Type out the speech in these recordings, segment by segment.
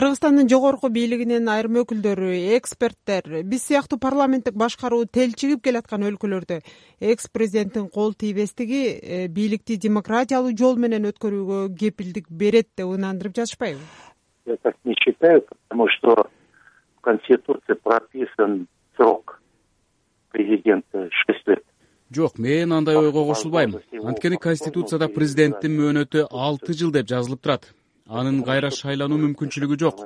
кыргызстандын жогорку бийлигинин айрым өкүлдөрү эксперттер биз сыяктуу парламенттик башкаруу телчигип келаткан өлкөлөрдө экс президенттин кол тийбестиги э, бийликти демократиялуу жол менен өткөрүүгө кепилдик берет деп ынандырып жатышпайбы я так не считаю потому что в конституции прописан срок президента шесть лет. Жок мен андай ойго кошулбайм. анткени конституцияда президенттин мөөнөтү алты жыл деп жазылып турат анын кайра шайлануу мүмкүнчүлүгү жок.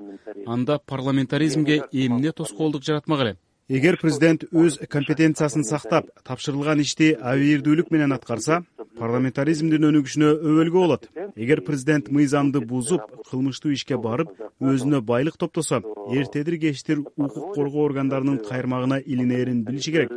Анда парламентаризмге эмне тоскоолдук жаратмак эле? Эгер президент өз компетенциясын сактап тапшырылган ишти абийирдүүлүк менен аткарса парламентаризмдин өнүгүшүнө өбөлгө болот. Эгер президент мыйзамды бузуп кылмыштуу ишке барып өзүнө байлык топтосо эртедир кечтир укук коргоо органдарынын кайырмагына илинээрин билиши керек.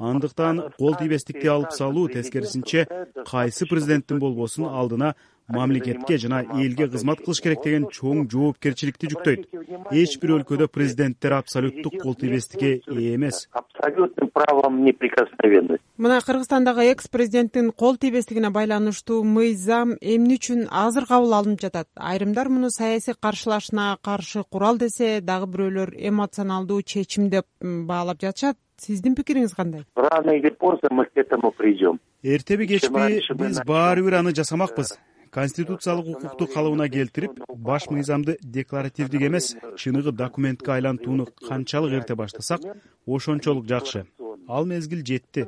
Андыктан кол тийбестикти алып салуу тескерисинче кайсы президенттин болбосун алдына мамлекетке жана элге кызмат кылыш керек деген чоң жоопкерчиликти жүктөйт. Эч бир өлкөдө президенттер абсолюттук кол тийбестикке ээ эмес. Абсолютным правом неприкосновенности. Мына кыргызстандагы экс президенттин кол тийбестигине байланыштуу мыйзам эмне үчүн азыр кабыл алынып жатат? Айрымдар муну саясий каршылашына каршы курал десе дагы бирөөлөр эмоционалдуу чечим деп баалап жатышат. Сиздин пикириңиз кандай? Рано или поздно мы к этому придем. Эртеби кечпи биз баары бир аны жасамакпыз конституциялык укукту калыбына келтирип баш мыйзамды декларативдик эмес чыныгы документке айлантууну канчалык эрте баштасак ошончолук жакшы. Ал мезгил жетти.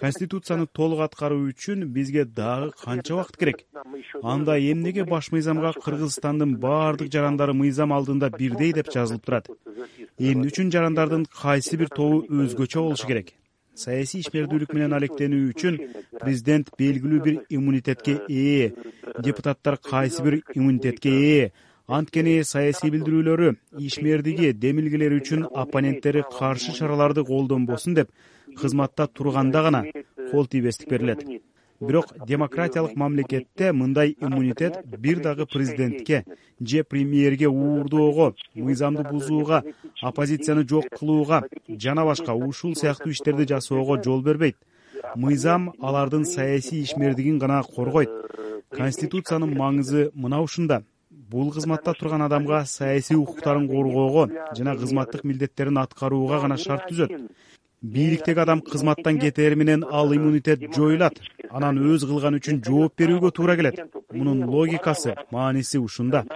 Конституцияны толук аткаруу үчүн бизге дагы канча убакыт керек? Анда эмнеге баш мыйзамга кыргызстандын баардык жарандары мыйзам алдында бирдей деп жазылып турат? Эмне үчүн жарандардын кайсы бир тобу өзгөчө болушу керек саясий ишмердүүлүк менен алектенүү үчүн президент белгилүү бир иммунитетке ээ депутаттар кайсы бир иммунитетке ээ анткени саясий билдирүүлөрү ишмердиги демилгелери үчүн оппоненттери каршы чараларды колдонбосун деп кызматта турганда гана кол тийбестик берилет бирок демократиялык мамлекетте мындай иммунитет бир дагы президентке же премьерге уурдоого мыйзамды бузууга оппозицияны жок кылууга жана башка ушул сыяктуу иштерди жасоого жол бербейт. Мыйзам алардын саясий ишмердигин гана коргойт. Конституциянын маңызы мына ушунда. Бул кызматта турган адамга саясий укуктарын коргоого жана кызматтык милдеттерин аткарууга гана шарт түзөт бийликтеги адам кызматтан кетери менен ал иммунитет жоюлат. Анан өз кылганы үчүн жооп берүүгө туура келет. Мунун логикасы мааниси ушунда.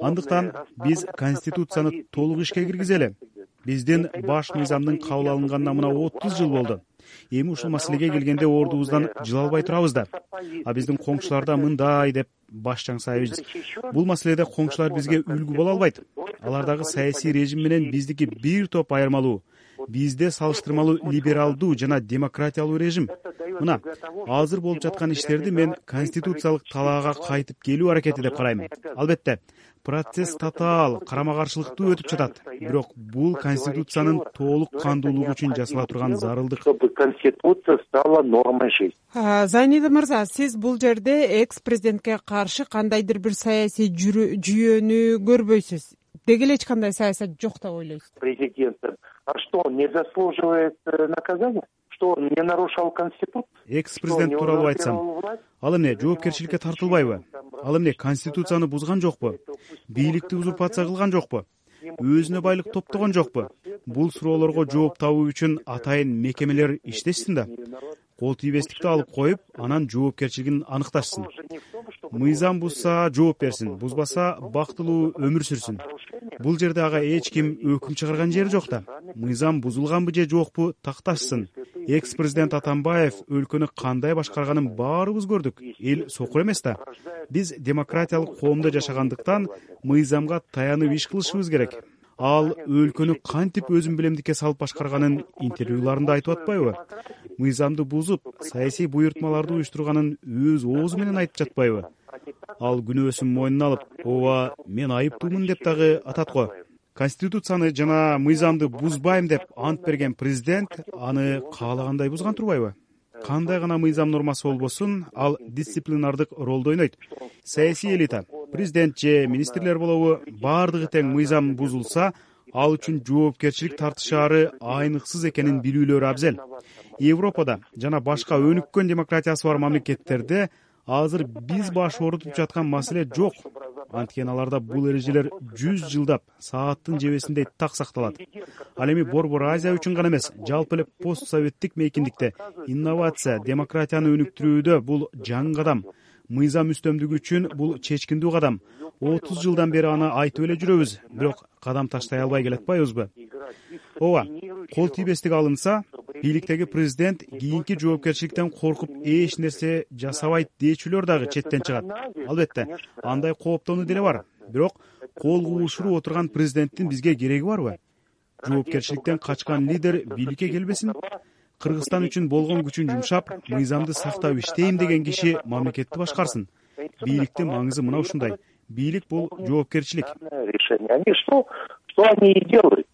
Андыктан биз конституцияны толук ишке киргизели. Биздин баш мыйзамдын кабыл алынганына мына отуз жыл болду. Эми ушул маселеге келгенде ордубуздан жыла албай турабыз да а биздин коңшулар да мындай деп баш чаңсайбыз. Бул маселеде коңшулар бизге үлгү боло албайт. Алардагы саясий режим менен биздики бир топ айырмалуу бизде салыштырмалуу либералдуу жана демократиялуу режим. Мына азыр болуп жаткан иштерди мен конституциялык талаага кайтып келүү аракети деп карайм албетте процесс татаал карама каршылыктуу өтүп жатат. Бирок бул конституциянын толук кандуулугу үчүн жасала турган зарылдык. Чтобы конституция стала нормой жизни. Зайнида мырза сиз бул жерде экс президентке каршы кандайдыр бир саясий жүйөнү көрбөйсүз? Деги эле эч кандай саясат жок деп ойлойсуз? Президента а что он не заслуживает э, наказания? Что он не нарушал конституцию экс президент тууралуу айтсам. ал эмне жоопкерчиликке тартылбайбы? ал эмне конституцияны бузган жокпу? Бийликти узурпация кылган жокпу? Өзүнө байлык топтогон жокпу? бул суроолорго жооп табуу үчүн атайын мекемелер иштешсин да кол тийбестикти алып коюп анан жоопкерчилигин аныкташсын. Мыйзам бузса жооп берсин бузбаса бактылуу өмүр сүрсүн. бул жерде ага эч ким өкүм чыгарган жери жок да мыйзам бузулганбы же жокпу такташсын. Экс президент атамбаев өлкөнү кандай башкарганын баарыбыз көрдүк. Эл сокур эмес да. Биз демократиялык коомдо жашагандыктан мыйзамга таянып иш кылышыбыз керек. Ал өлкөнү кантип өзүн билемдикке салып башкарганын интервьюларында айтып атпайбы? Мыйзамды бузуп саясий буйртмаларды уюштурганын өз оозу менен айтып жатпайбы? Ал күнөөсүн мойнуна алып ооба мен айыптуумун деп дагы атат го конституцияны жана мыйзамды бузбайм деп ант берген президент аны каалагандай бузган турбайбы? Кандай гана мыйзам нормасы болбосун ал дисциплинардык ролду ойнойт. Саясий элита президент же министрлер болобу баардыгы тең мыйзам бузулса ал үчүн жоопкерчилик тартышаары айныксыз экенин билүүлөрү абзел. Европада жана башка өнүккөн демократиясы бар мамлекеттерде азыр биз баш оорутуп жаткан маселе жок анткени аларда бул эрежелер жүз жылдап сааттын жебесиндей так сакталат. Ал эми борбор азия үчүн гана эмес жалпы эле пост советтик мейкиндикте инновация демократияны өнүктүрүүдө бул жаңы кадам. Мыйзам үстөмдүгү үчүн бул чечкиндүү кадам. Отуз жылдан бери аны айтып эле жүрөбүз бирок кадам таштай албай келатпайбызбы? Ооба кол тийбестик алынса бийликтеги президент кийинки жоопкерчиликтен коркуп эч нерсе жасабайт дээчүлөр дагы четтен чыгат. Албетте андай кооптонуу деле бар. Бирок кол куушуруп отурган президенттин бизге кереги барбы? Жоопкерчиликтен качкан лидер бийликке келбесин? Кыргызстан үчүн болгон күчүн жумшап мыйзамды сактап иштейм деген киши мамлекетти башкарсын. Бийликтин маңызы мына ушундай. Бийлик бул жоопкерчилик. Решение. Они что что они и делают